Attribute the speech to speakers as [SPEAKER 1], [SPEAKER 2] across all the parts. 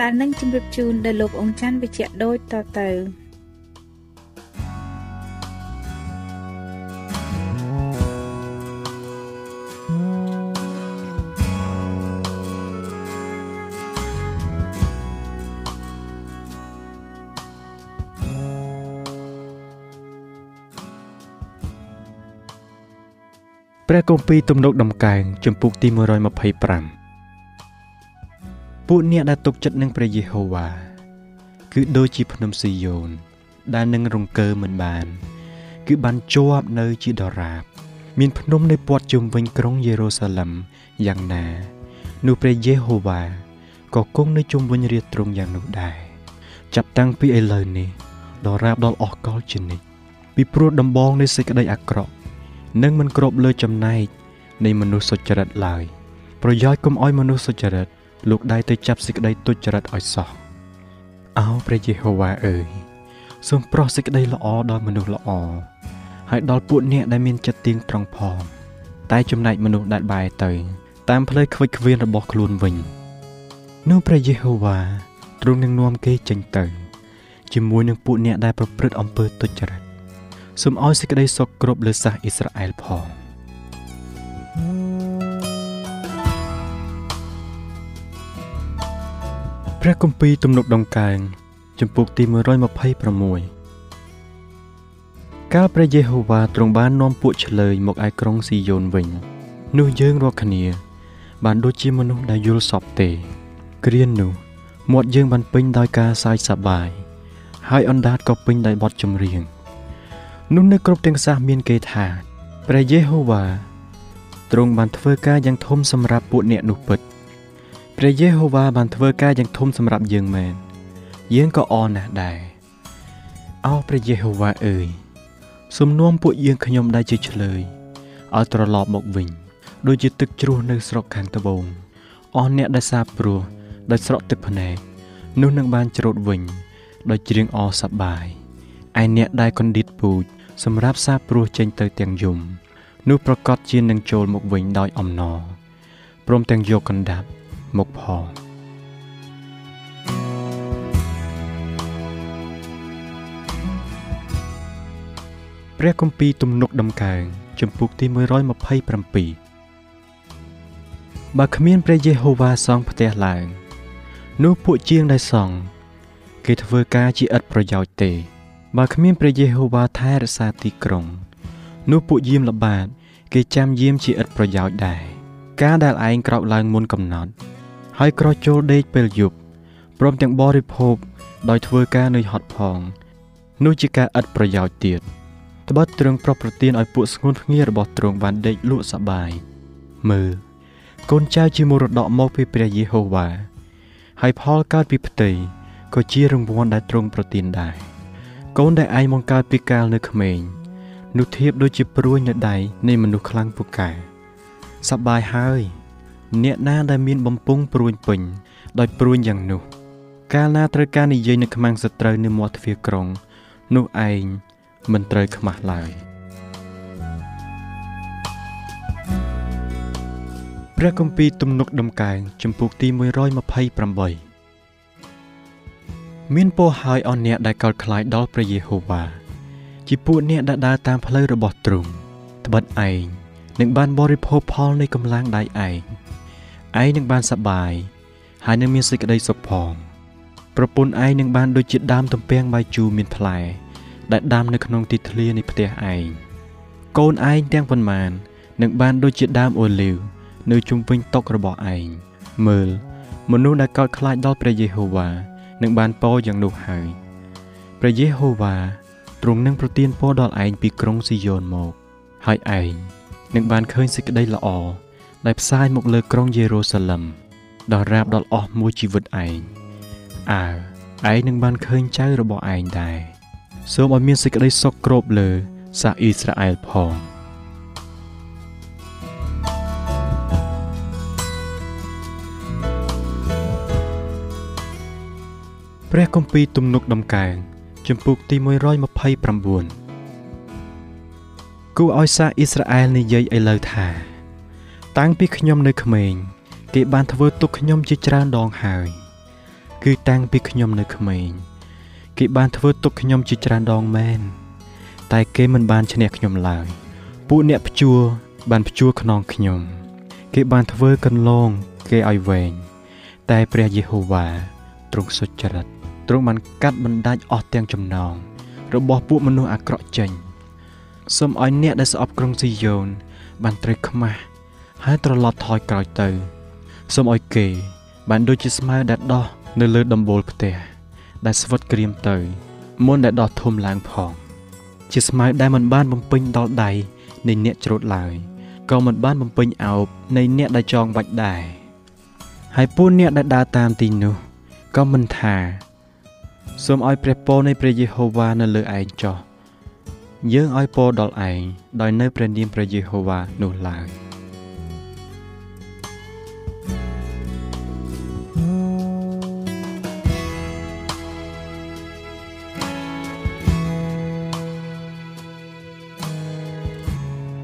[SPEAKER 1] ដែលនឹងជម្រាបជូនដល់លោកអង្គច័ន្ទវិជ្ជៈដូចតទៅ
[SPEAKER 2] ព្រះគម្ពីរទំនុកដំកើងចំពុកទី125 ពួកអ្នកដែលទុកចិត្តនឹងព្រះយេហូវ៉ាគឺដូចជាភ្នំស៊ីយ៉ូន ដែលនឹងរង្គើមិនបាន គឺបានជាប់នៅជាដរាប មានភ្នំនៅព័ទ្ធជុំវិញក្រុងយេរូសាឡឹមយ៉ាងណា នោះព្រះយេហូវ៉ាក៏គង់នៅជុំវិញរាទ្រង់យ៉ាងនោះដែរចាប់តាំងពីឥឡូវនេះដល់រាបដល់អស់កលជានិច្ចពីព្រោះដំបងនៃសេចក្តីអាក្រក់នឹងមិនគ្របលើចំណែកនៃមនុស្សសុចរិតឡើយប្រយោជន៍កុំឲ្យមនុស្សសុចរិត លោកដៃទៅចាប់សេចក្តីទុច្ចរិតឲ្យសោះអោព្រះយេហូវ៉ាអើយសូមប្រោះសេចក្តីល្អដល់មនុស្សល្អហើយដល់ពួកអ្នកដែលមានចិត្តទៀងត្រង់ផងតែចំណែកមនុស្សដែលបែរទៅ តាមផ្លូវខ្វិចខ្វៀនរបស់ខ្លួនវិញនោះព្រះយេហូវ៉ាទ្រង់នឹងនាំគេចេញទៅ ជាមួយនឹងពួកអ្នកដែលប្រព្រឹត្តអំពើទុច្ចរិតសូមឲ្យសេចក្តីសុខគ្រប់លើសាសអ៊ីស្រាអែលផង ព្រះគម្ពីរទំនុកដង្កើងចំពុកទី126កាលព្រះយេហូវ៉ាទ្រង់បាននាំពួកឆ្លើយមកឯក្រុងស៊ីយ៉ូនវិញនោះយើងរាល់គ្នា បានដូចជាមនុស្សដែលយល់សពទេគ្រានោះមាត់យើងបានពេញដោយការសើចសប្បាយហើយអណ្ដាតក៏ពេញដោយបទចម្រៀងនោះនៅគ្រប់ទាំងសាសមានគេថាព្រះយេហូវ៉ាទ្រង់បានធ្វើការយ៉ាងធំសម្រាប់ពួកអ្នកនោះពិត ព្រះយេហូវ៉ាបានធ្វើការយ៉ាងធំសម្រាប់យើងមែនយើងក៏អរណាស់ដែរអោព្រះយេហូវ៉ាអើយសំនួមពួកយើងខ្ញុំដែលជាឆ្លើយឲ្យត្រឡប់មកវិញដូចជាទឹកជ្រោះនៅស្រុកខាងត្បូងអស់អ្នកដែលសាបព្រោះដោយស្រក់ទឹកភ្នែកនោះនឹងបានច្រូតវិញដោយច្រៀងអរសប្បាយឯអ្នកដែលកណ្ឌិតពូជសម្រាប់សាព្រោះចេញទៅទាំងយំនោះប្រកាសជានឹងចូលមកវិញដោយអំណរព្រមទាំងយកកណ្ដាប់ មកផងព្រះគម្ពីរទំនុកដំកើងចំពុកទី127បើគ្មានព្រះយេហូវ៉ាសង់ផ្ទះឡើង នោះពួកជាងដែលសង់គេធ្វើការជាឥតប្រយោជន៍ទេ បើគ្មានព្រះយេហូវ៉ាថែរក្សាទីក្រុង នោះពួកយាមល្បាត គេចាំយាមជាឥតប្រយោជន៍ដែរការដែលឯងក្រោកឡើងមុនកំណត់ ហើយក្រោះចូលដេកពេលយប់ព្រមទាំងបរិភោគដោយធ្វើការនឿយហត់ផងនោះជាការឥតប្រយោជន៍ទៀតត្បិតទ្រង់ប្រោះប្រទានឲ្យពួកស្ងួនភ្ងារបស់ទ្រង់បានដេកលក់សបាយមើលកូនចៅជាមរតកមកពីព្រះយេហូវ៉ាហើយផលកើតពីផ្ទៃក៏ជារង្វាន់ដែលទ្រង់ប្រទានដែរកូនដែលឯងបង្កើតពីកាលនៅក្មេងនោះធៀបដូចជាព្រួយនៅដៃនៃមនុស្សខ្លាំងពូកែសប្បាយហើយ អ្នកណាដែលមានបំពង់ព្រួញពេញដោយព្រួញយ៉ាងនោះ កាលណាត្រូវការនិយាយនៅខ្មាំងសត្រូវនៅមាត់ទ្វារក្រុង នោះឯងមិនត្រូវខ្មាស់ឡើយព្រះគម្ពីរទំនុកដំកើងចំពុកទី128មានពរហើយអស់អ្នកដែលកោតខ្លាចដល់ព្រះយេហូវ៉ាជាពួកអ្នកដែលដើរតាមផ្លូវរបស់ទ្រង់ត្បិតឯងនឹងបានបរិភោគផលនៃកម្លាំងដៃឯង ឯងនឹងបានសប្បាយហើយនឹងមានសេចក្តីសុខផងប្រពន្ធឯងនឹងបានដូចជាដើមទំពាំងបាយជូរមានផ្លែ ដែលដាំនៅក្នុងទីធ្លានៃផ្ទះឯងកូនឯងទាំងប៉ុន្មាននឹងបានដូចជាដើមអូលីវនៅជុំវិញតុរបស់ឯងមើល មនុស្សដែលកោតខ្លាចដល់ព្រះយេហូវ៉ានឹងបានពរយ៉ាងនោះហើយព្រះយេហូវ៉ាទ្រង់នឹងប្រទានពរដល់ឯងពីក្រុងស៊ីយ៉ូនមក ហើយឯងនឹងបានឃើញសេចក្តីល្អ ដែលផ្សាយមកលើក្រុងយេរូសាឡឹមដល់រាបដល់អស់មួយជីវិតឯងអើឯងនឹងបានឃើញចៅរបស់ឯងដែរសូមឲ្យមានសេចក្តីសុខគ្របលើសាសអ៊ីស្រាអែលផងព្រះគម្ពីរទំនុកដំកើងជំពូកទី129គូឲ្យសាសអ៊ីស្រាអែលនិយាយឥឡូវថា តាំងពីខ្ញុំនៅក្មេង គេបានធ្វើទុកខ្ញុំជាច្រើនដងហើយ គឺតាំងពីខ្ញុំនៅក្មេង គេបានធ្វើទុកខ្ញុំជាច្រើនដងមែនតែគេមិនបានឈ្នះខ្ញុំឡើយពួកអ្នកព្យួរបានព្យួរខ្នងខ្ញុំ គេបានធ្វើកន្លងគេឲ្យវែងតែព្រះយេហូវ៉ាទ្រង់សុចរិតទ្រង់បានកាត់បណ្ដាច់អស់ទាំងចំណង របស់ពួកមនុស្សអាក្រក់ចេញសូមឲ្យអ្នកដែលស្អប់ក្រុងស៊ីយ៉ូនបានត្រូវខ្មាស់ ហើយត្រឡប់ថយក្រោយទៅសូមឲ្យគេ បានដូចជាស្មៅដែលដោះនៅលើដំបូលផ្ទះដែលស្វិតក្រៀមទៅមុនដែលដោះធំឡើងផង ជាស្មៅដែលមិនបានបំពេញដល់ដៃនៃអ្នកច្រូតឡើយក៏មិនបានបំពេញអោបនៃអ្នកដែលចងបាច់ដែរហើយពួកអ្នកដែលដើរតាមទីនោះក៏មិនថាសូមឲ្យព្រះពរនៃព្រះយេហូវ៉ានៅលើឯងចុះយើងឲ្យពរដល់ឯងដោយនៅព្រះនាមព្រះយេហូវ៉ានោះឡើយ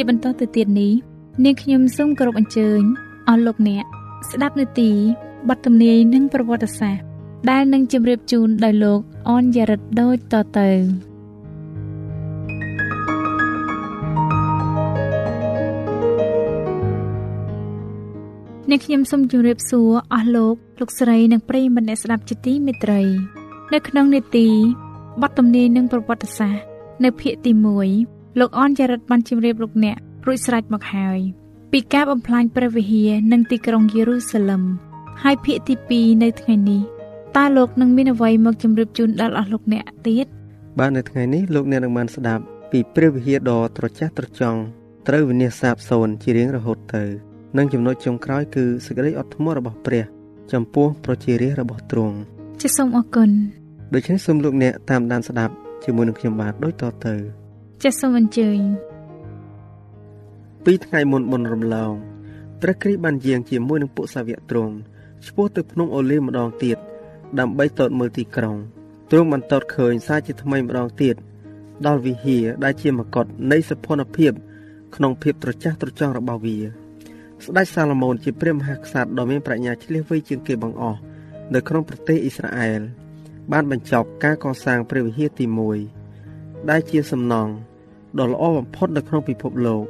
[SPEAKER 1] ជាបន្តទៅទៀតនេះនាងខ្ញុំសូមគោរពអញ្ជើញអស់លោកអ្នកស្ដាប់នាទីបទទំនាយនិងប្រវត្តិសាស្ត្រដែលនឹងជម្រាបជូនដោយលោកអនយ៉ារិតដូចតទៅអ្នកខ្ញុំសូមជម្រាបសួរអស់លោកលោកស្រីនិងប្រិយមិត្តអ្នកស្ដាប់ជាទីមេត្រី នៅក្នុងនេតិបទទំនាយនិងប្រវត្តិសាស្ត្រនៅភាគទី1 លោកអនចារិតបានជម្រាបលោកអ្នករួចស្រេចមកហើយពីការបំផ្លាញព្រះវិហារនិងទីក្រុងយេរូសាឡឹមហើយភាគទី2នៅថ្ងៃនេះតើលោកនឹងមានអ្វីមកជម្រាបជូនដល់អស់លោកអ្នកទៀត
[SPEAKER 3] បាទនៅថ្ងៃនេះលោកអ្នកនឹងបានស្ដាប់ពីព្រះវិហារដ៏ត្រចះត្រចង់ត្រូវវិនិច្ឆ័យសាបសូន្យជារៀងរហូតទៅនិងចំណុចចុងក្រោយគឺសេចក្តីអត់ធ្មត់របស់ព្រះ ចំពោះប្រជារាស្ត្ររបស់ទ្រង់
[SPEAKER 1] ចាសសូមអរគុណ
[SPEAKER 3] ដូច្នេះសូមលោកអ្នកតាមដានស្ដាប់ជាមួយនឹងខ្ញុំបាទដូចតទៅ
[SPEAKER 1] ចាសសូមអញ្ជើញ
[SPEAKER 3] ពីថ្ងៃមុនបុណ្យរំលងព្រះគ្រីស្ទបានយាងជាមួយនឹងពួកសាវកទ្រង់ឆ្ពោះទៅភ្នំអូលីវម្ដងទៀត ដើម្បីតតមើលទីក្រុងទ្រង់បន្តតឃើញសារជាថ្មីម្ដងទៀតដល់វិហារដែលជាមកុដនៃសភនភាព ក្នុងភាពត្រចះត្រចង់របស់វាស្ដេចសាឡូមោនជាព្រះមហាក្សត្រដ៏មានប្រាជ្ញាឆ្លៀសវៃជាងគេបង្អស់នៅក្នុងប្រទេសអ៊ីស្រាអែលបានបញ្ចប់ការកសាងព្រះវិហារទី1ដែលជាសំណង់ ដ៏ល្អបំផុតនៅក្នុងពិភពលោក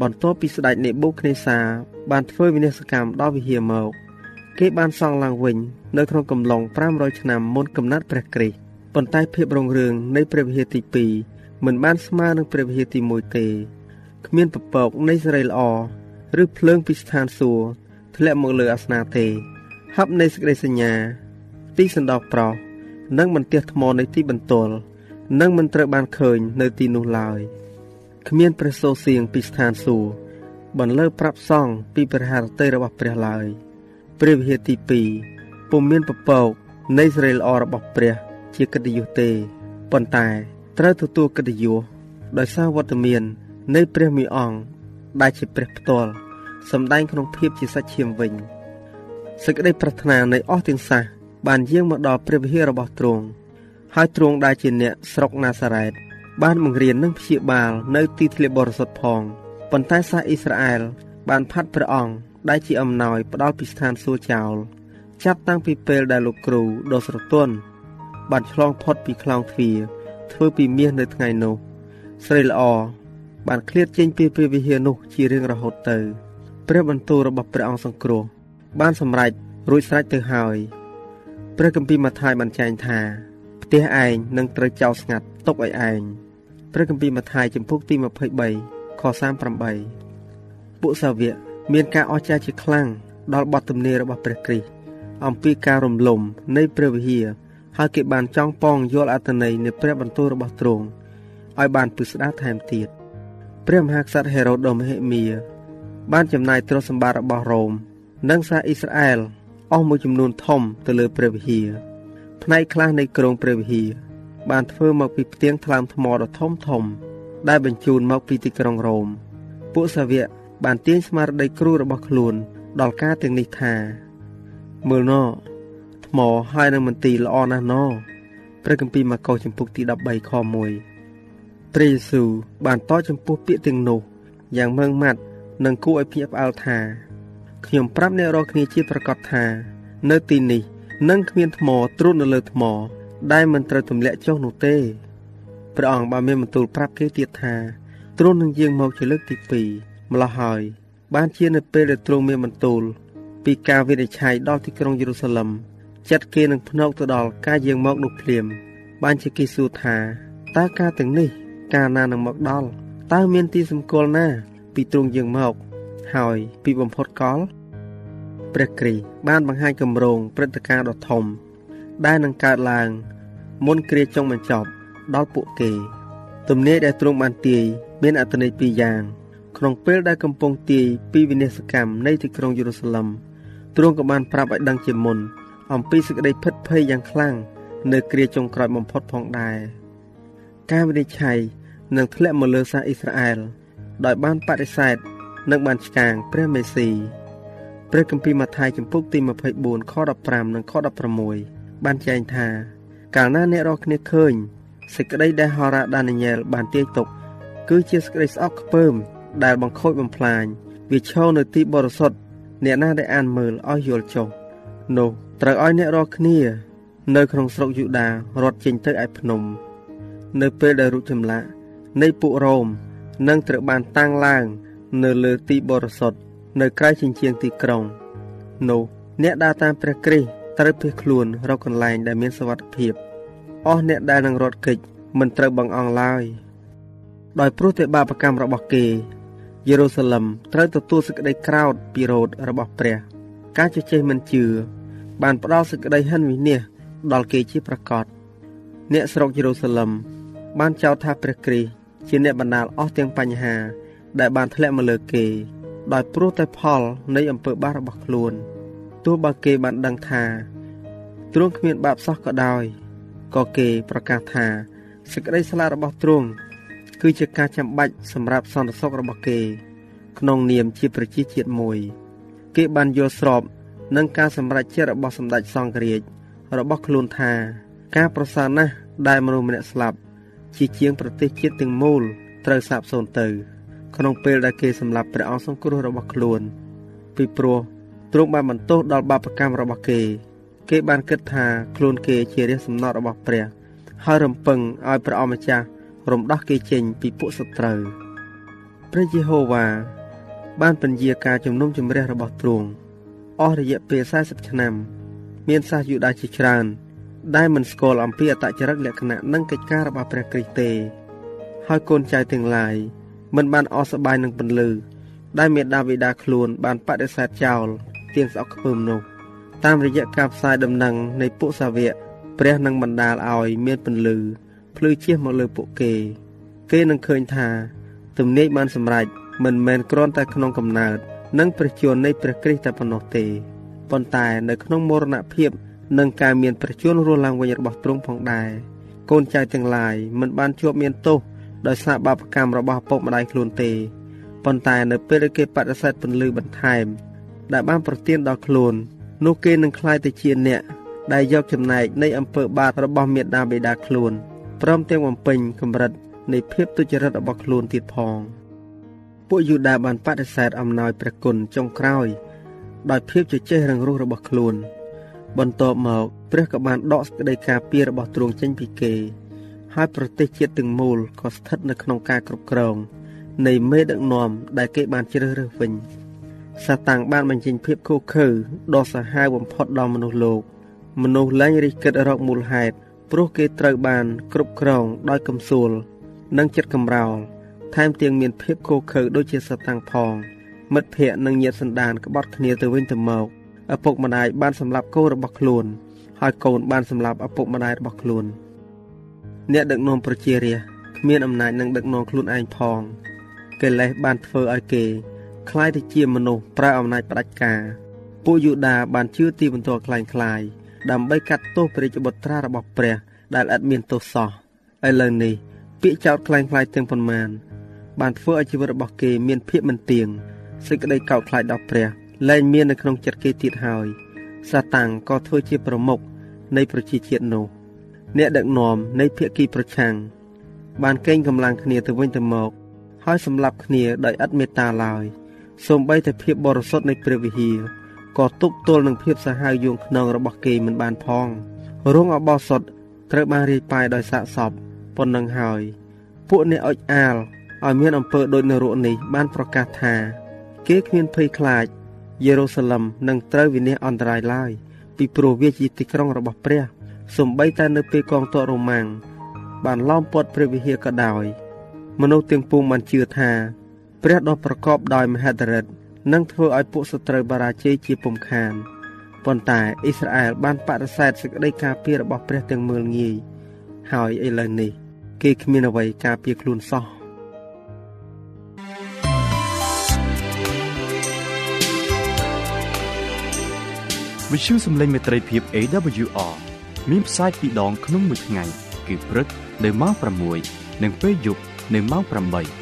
[SPEAKER 3] បន្ទាប់ពីស្ដេចនេបូខនេសា បានធ្វើវិនាសកម្មដល់វិហារមកគេបានសង់ឡើងវិញ នៅក្នុងកំឡុង500ឆ្នាំមុនកំណត់ព្រះគ្រីស្ទប៉ុន្តែភាពរុងរឿងនៃព្រះវិហារទី2មិនបានស្មើនឹងព្រះវិហារទី1ទេគ្មានពពកនៃសេរីល្អឬភ្លើងពីស្ថានសួគ៌ធ្លាក់មកលើអាសនៈទេហັບនៃសេចក្តីសញ្ញា ទីសណ្ដោប្រោសនិងបន្ទះថ្មនៃទីបន្ទល់ នឹងមិនត្រូវបានឃើញនៅទីនោះឡើយគ្មានព្រះសូរសៀងពីស្ថានសួគ៌បន្លឺប្រាប់សង់ពីព្រះハរតីរបស់ព្រះឡើយព្រះវិហារទី2ពុំមានពពកនៃសេរីល្អរបស់ព្រះជាកិត្តិយសទេប៉ុន្តែត្រូវទទួលកិត្តិយសដោយសារវត្តមាននៃព្រះមីអង្គដែលជាព្រះផ្ទាល់សម្ដែងក្នុងភាពជាសាច់ឈាមវិញសេចក្តីប្រាថ្នានៃអស់ទាំងសះបានយាងមកដល់ព្រះវិហាររបស់ទ្រង់ ហើយទ្រង់ដែលជាអ្នកស្រុកណាសារ៉េតបានបង្រៀននិងព្យាបាលនៅទីធ្លាបរិសុទ្ធផងប៉ុន្តែសាសអ៊ីស្រាអែលបានផាត់ព្រះអង្គដែលជាអំណោយផ្ដល់ពីស្ថានសួគ៌ចោលចាប់តាំងពីពេលដែលលោកគ្រូដ៏ស្រទន់បានឆ្លងផុតពីខ្លោងទ្វារធ្វើពីមាសនៅថ្ងៃនោះស្រីល្អបានឃ្លាតចេញពីព្រះវិហារនោះជារៀងរហូតទៅព្រះបន្ទូលរបស់ព្រះអង្គសង្គ្រោះបានសម្រេចរួចស្រេចទៅហើយព្រះគម្ពីរម៉ាថាយបានចែងថាផ្ទះឯងនឹងត្រូវចោលស្ងាត់ទុកឲ្យឯងព្រះគម្ពីរម៉ាថាយចំពុកទី23ខ38ពួកសាវកមានការអស្ចារ្យជាខ្លាំងដល់បទទំនាយរបស់ព្រះគ្រីស្ទអំពីការរំលំនៃព្រះវិហារហើយគេបានចង់ប៉ងយល់អត្ថន័យនៃព្រះបន្ទូលរបស់ទ្រង់ឲ្យបានពិស្ដារថែមទៀតព្រះមហាក្សត្រហេរ៉ូដដ៏មហិមាបានចំណាយទ្រព្យសម្បត្តិរបស់រ៉ូមនិងសាសអ៊ីស្រាអែលអស់មួយចំនួនធំទៅលើព្រះវិហារ ផ្នែកខ្លះនៃក្រុងព្រះវិហារបានធ្វើមកពីផ្ទាំងថ្លើមថ្មដ៏ធំធំ ដែលបញ្ជូនមកពីទីក្រុងរ៉ូមពួកសាវកបានទាញស្មារតីគ្រូរបស់ខ្លួន ដល់ការទាំងនេះថាមើលណថ្មហើយនឹងមន្ទីរល្អណាស់ណព្រះគម្ពីរម៉ាកុសចំពុកទី13ខ1ព្រះយេស៊ូវបានតចំពោះពាក្យទាំងនោះយ៉ាងម៉ឺងម៉ាត់និងគួរឲ្យភ្ញាក់ផ្អើលថាខ្ញុំប្រាប់អ្នករាល់គ្នាជាប្រកាសថា នៅទីនេះ នឹងគ្មានថ្មត្រួតនៅលើថ្ម ដែលមិនត្រូវទម្លាក់ចុះនោះទេព្រះអង្គបានមានបន្ទូលប្រាប់គេទៀតថាទ្រង់នឹងយាងមកជាលើកទី2ម្ល៉េះហើយ បានជានៅពេលដែលទ្រង់មានបន្ទូល ពីការវិនិច្ឆ័យដល់ទីក្រុងយេរូសាឡឹមចិត្តគេនឹងភ្នក់ទៅដល់ការយាងមកនោះភ្លាម បានជាគេសួរថាតើការទាំងនេះ កាលណានឹងមកដល់តើមានទីសម្គាល់ណា ពីទ្រង់យើងមក ហើយពីបំផុតកល ព្រះគ្រីបានបង្ហាញគម្រោងព្រឹត្តិការណ៍ដ៏ធំ ដែលនឹងកើតឡើង មុនគ្រាចុងបញ្ចប់ដល់ពួកគេទំនាយដែលទ្រង់បានទាយមានអត្ថន័យពីរយ៉ាង ក្នុងពេលដែលកំពុងទាយពីវិនិស្សកម្មនៃទីក្រុងយេរូសាឡឹមទ្រង់ក៏បានប្រាប់ឲ្យដឹងជាមុន អំពីសេចក្តីភិតភ័យយ៉ាងខ្លាំងនៅគ្រាចុងក្រោយបំផុតផងដែរការវិនិច្ឆ័យនឹងធ្លាក់មកលើសាសអ៊ីស្រាអែលដោយបានបដិសេធនិងបានឆ្កាងព្រះមេស៊ី ព្រះគម្ពីរម៉ាថាយចំពុកទី24ខ15និងខ16បានចែងថា កាលណាអ្នករាល់គ្នាឃើញសេចក្តីដែលហោរ៉ាដានីយ៉ែលបានទាយទុក គឺជាសេចក្តីស្អប់ខ្ពើម ដែលបង្ខូចបំផ្លាញវាឈរនៅទីបរិសុទ្ធអ្នកណាដែលអានមើលឲ្យយល់ចុះនោះត្រូវឲ្យអ្នករាល់គ្នា នៅក្នុងស្រុកយូដារត់ចេញទៅឯភ្នំ នៅពេលដែលរូបចម្លាក់នៃពួករ៉ូមនឹងត្រូវបានតាំងឡើង នៅលើទីបរិសុទ្ធ នៅក្រៅជញ្ជាំងទីក្រុងនោះអ្នកដើរតាមព្រះគ្រីស្ទត្រូវភៀសខ្លួនរកកន្លែងដែលមានសុវត្ថិភាពអស់អ្នកដែលនឹងរត់គេចមិនត្រូវបង្អង់ឡើយដោយព្រោះតែបាបកម្មរបស់គេយេរូសាឡឹមត្រូវទទួលសេចក្តីក្រោធពីរោធរបស់ព្រះ ការជជែកមិនជឿបានផ្ដល់សេចក្តីហិនវិនិច្ឆ័យដល់គេជាប្រកបអ្នកស្រុកយេរូសាឡឹមបានចោទថាព្រះគ្រីស្ទជាអ្នកបណ្ដាលអស់ទាំងបញ្ហា ដែលបានធ្លាក់មកលើគេ ដោយព្រោះតែផលនៃអំពើបាបរបស់ខ្លួនទោះបើគេបានដឹងថាទ្រង់គ្មានបាបសោះក៏ដោយក៏គេប្រកាសថាសេចក្តីស្លាប់របស់ទ្រង់គឺជាការចាំបាច់សម្រាប់សន្តិសុខរបស់គេ ក្នុងនាមជាប្រជាជាតិមួយ គេបានយល់ស្របនឹងការសម្រេចចិត្តរបស់សម្ដេចសង្ឃរាជរបស់ខ្លួនថា ការប្រសើរណាស់ដែលមនុស្សម្នាក់ស្លាប់ ជាជាងប្រទេសជាតិទាំងមូលត្រូវសាបសូន្យទៅ ក្នុងពេលដែលគេសម្លាប់ព្រះអង្គសង្គ្រោះរបស់ខ្លួន ពីព្រោះទ្រង់បានបន្ទោសដល់បាបកម្មរបស់គេ គេបានគិតថាខ្លួនគេជារាជសំណត់របស់ព្រះ ហើយរំពឹងឲ្យព្រះអម្ចាស់រំដោះគេចេញពីពួកសត្រូវព្រះយេហូវ៉ាបានពន្យាការជំនុំជម្រះរបស់ទ្រង់អស់រយៈពេល40ឆ្នាំ មានសាសយូដាជាច្រើន ដែលមិនស្គាល់អំពីអតចរិតលក្ខណៈនិងកិច្ចការរបស់ព្រះគ្រីស្ទទេហើយកូនចៅទាំងឡាយ មិនបានអស់សប្បាយនឹងពន្លឺដែលមេដាបេដាខ្លួនបានបដិសេធចោលទៀងស្អុកខ្ពើមនោះតាមរយៈការផ្សាយដំណឹងនៃពួកសាវកព្រះនឹងបណ្ដាលឲ្យមានពន្លឺភ្លឺជះមកលើពួកគេ គេនឹងឃើញថាទំនាយបានសម្រេចមិនមែនគ្រាន់តែក្នុងកំណើតនិងព្រះជន្មនៃព្រះគ្រីស្ទតែប៉ុណ្ណោះទេប៉ុន្តែនៅក្នុងមរណភាពនិងការមានព្រះជន្មរស់ឡើងវិញរបស់ទ្រង់ផងដែរកូនចៅទាំងឡាយមិនបានជាប់មានទោស ដោយសារបាបកម្មរបស់ឪពុកម្ដាយខ្លួនទេប៉ុន្តែនៅពេលដែលគេបដិសេធពន្លឺបន្ថែម ដែលបានប្រទានដល់ខ្លួន នោះគេនឹងក្លាយទៅជាអ្នកដែលយកចំណែកនៃអំពើបាបរបស់មេដាបេដាខ្លួនព្រមទាំងបំពេញកម្រិតនៃភាពទុច្ចរិតរបស់ខ្លួនទៀតផងពួកយូដាបានបដិសេធអំណោយព្រះគុណចុងក្រោយ ដោយភាពជជែករឹងរូសរបស់ខ្លួន បន្ទាប់មក ព្រះក៏បានដកសេចក្តីការពាររបស់ទ្រង់ចេញពីគេ ហើយប្រទេសជាតិទាំងមូលក៏ស្ថិតនៅក្នុងការគ្រប់គ្រងនៃមេដឹកនាំដែលគេបានជ្រើសរើសវិញសាតាំងបានបញ្ចេញភាពខុសខើដ៏សាហាវបំផុតដល់មនុស្សលោក មនុស្សលែងរិះគិតរកមូលហេតុព្រោះគេត្រូវបានគ្រប់គ្រងដោយកំសួល និងចិត្តកំរោលថែមទាំងមានភាពខុសខើដូចជាសតាំងផង មិត្តភ័ក្តិនិងញាតិសន្តានក្បត់គ្នាទៅវិញទៅមកឪពុកម្ដាយបានសម្លាប់កូនរបស់ខ្លួនហើយកូនបានសម្លាប់ឪពុកម្ដាយរបស់ខ្លួន អ្នកដឹកនាំប្រជារាស្ត្រគ្មានអំណាចនឹងដឹកនាំខ្លួនឯងផងកិលេសបានធ្វើឲ្យគេคล้ายទៅជាមនុស្សប្រើអំណាចផ្ដាច់ការពួកយូដាបានជឿទីបន្ទាល់คล้ายคล้ายដើម្បីកាត់ទោសព្រះរាជបុត្រារបស់ព្រះ ដែលឥតមានទោសសោះឥឡូវនេះពាក្យចោទคล้ายคล้ายទាំងប៉ុន្មាន បានធ្វើឲ្យជីវិតរបស់គេមានភាពមិនទៀងសេចក្តីកោតខ្លាចដល់ព្រះលែងមាននៅក្នុងចិត្តគេទៀតហើយសាតាំងក៏ធ្វើជាប្រមុខនៃប្រជាជាតិនោះ អ្នកដឹកនាំនៃភៀកគីប្រឆាំងបានកេងកម្លាំងគ្នាទៅវិញទៅមក ហើយសម្លាប់គ្នាដោយឥតមេត្តាឡើយសូម្បីតែភាពបរិសុទ្ធនៃព្រះវិហារក៏ទប់ទល់នឹងភាពសាហាវយងខ្នងរបស់គេមិនបានផងរងអបោសុតត្រូវបានរាយប៉ាយដោយសាកសពប៉ុណ្ណឹងហើយ ពួកអ្នកអុចអាលឲ្យមានអំពើដូចនរកនេះបានប្រកាសថា គេគ្មានភ័យខ្លាចយេរូសាឡឹមនឹងត្រូវវិនិច្ឆ័យអន្តរាយឡើយពីព្រោះវាជាទីក្រុងរបស់ព្រះ សំបីតែនៅពេលកងទ័ពរ៉ូម៉ាំងបានឡោមព័ទ្ធព្រះវិហារក៏ដោយមនុស្សទាំងពួងបានជឿថាព្រះដ៏ប្រកបដោយមហិទ្ធិឫទ្ធិនឹងធ្វើឲ្យពួកសត្រូវបរាជ័យជាពុំខានប៉ុន្តែអ៊ីស្រាអែលបានបដិសេធសេចក្តីការពាររបស់ព្រះទាំងមើលងាយហើយឥឡូវនេះ គេគ្មានអ្វីការពារខ្លួនសោះ
[SPEAKER 2] វិទ្យុសំឡេងមេត្រីភាព AWR មានផ្សាយពីរដងក្នុងមួយថ្ងៃគឺព្រឹកនៅម៉ោង6និងពេលយប់នៅម៉ោង8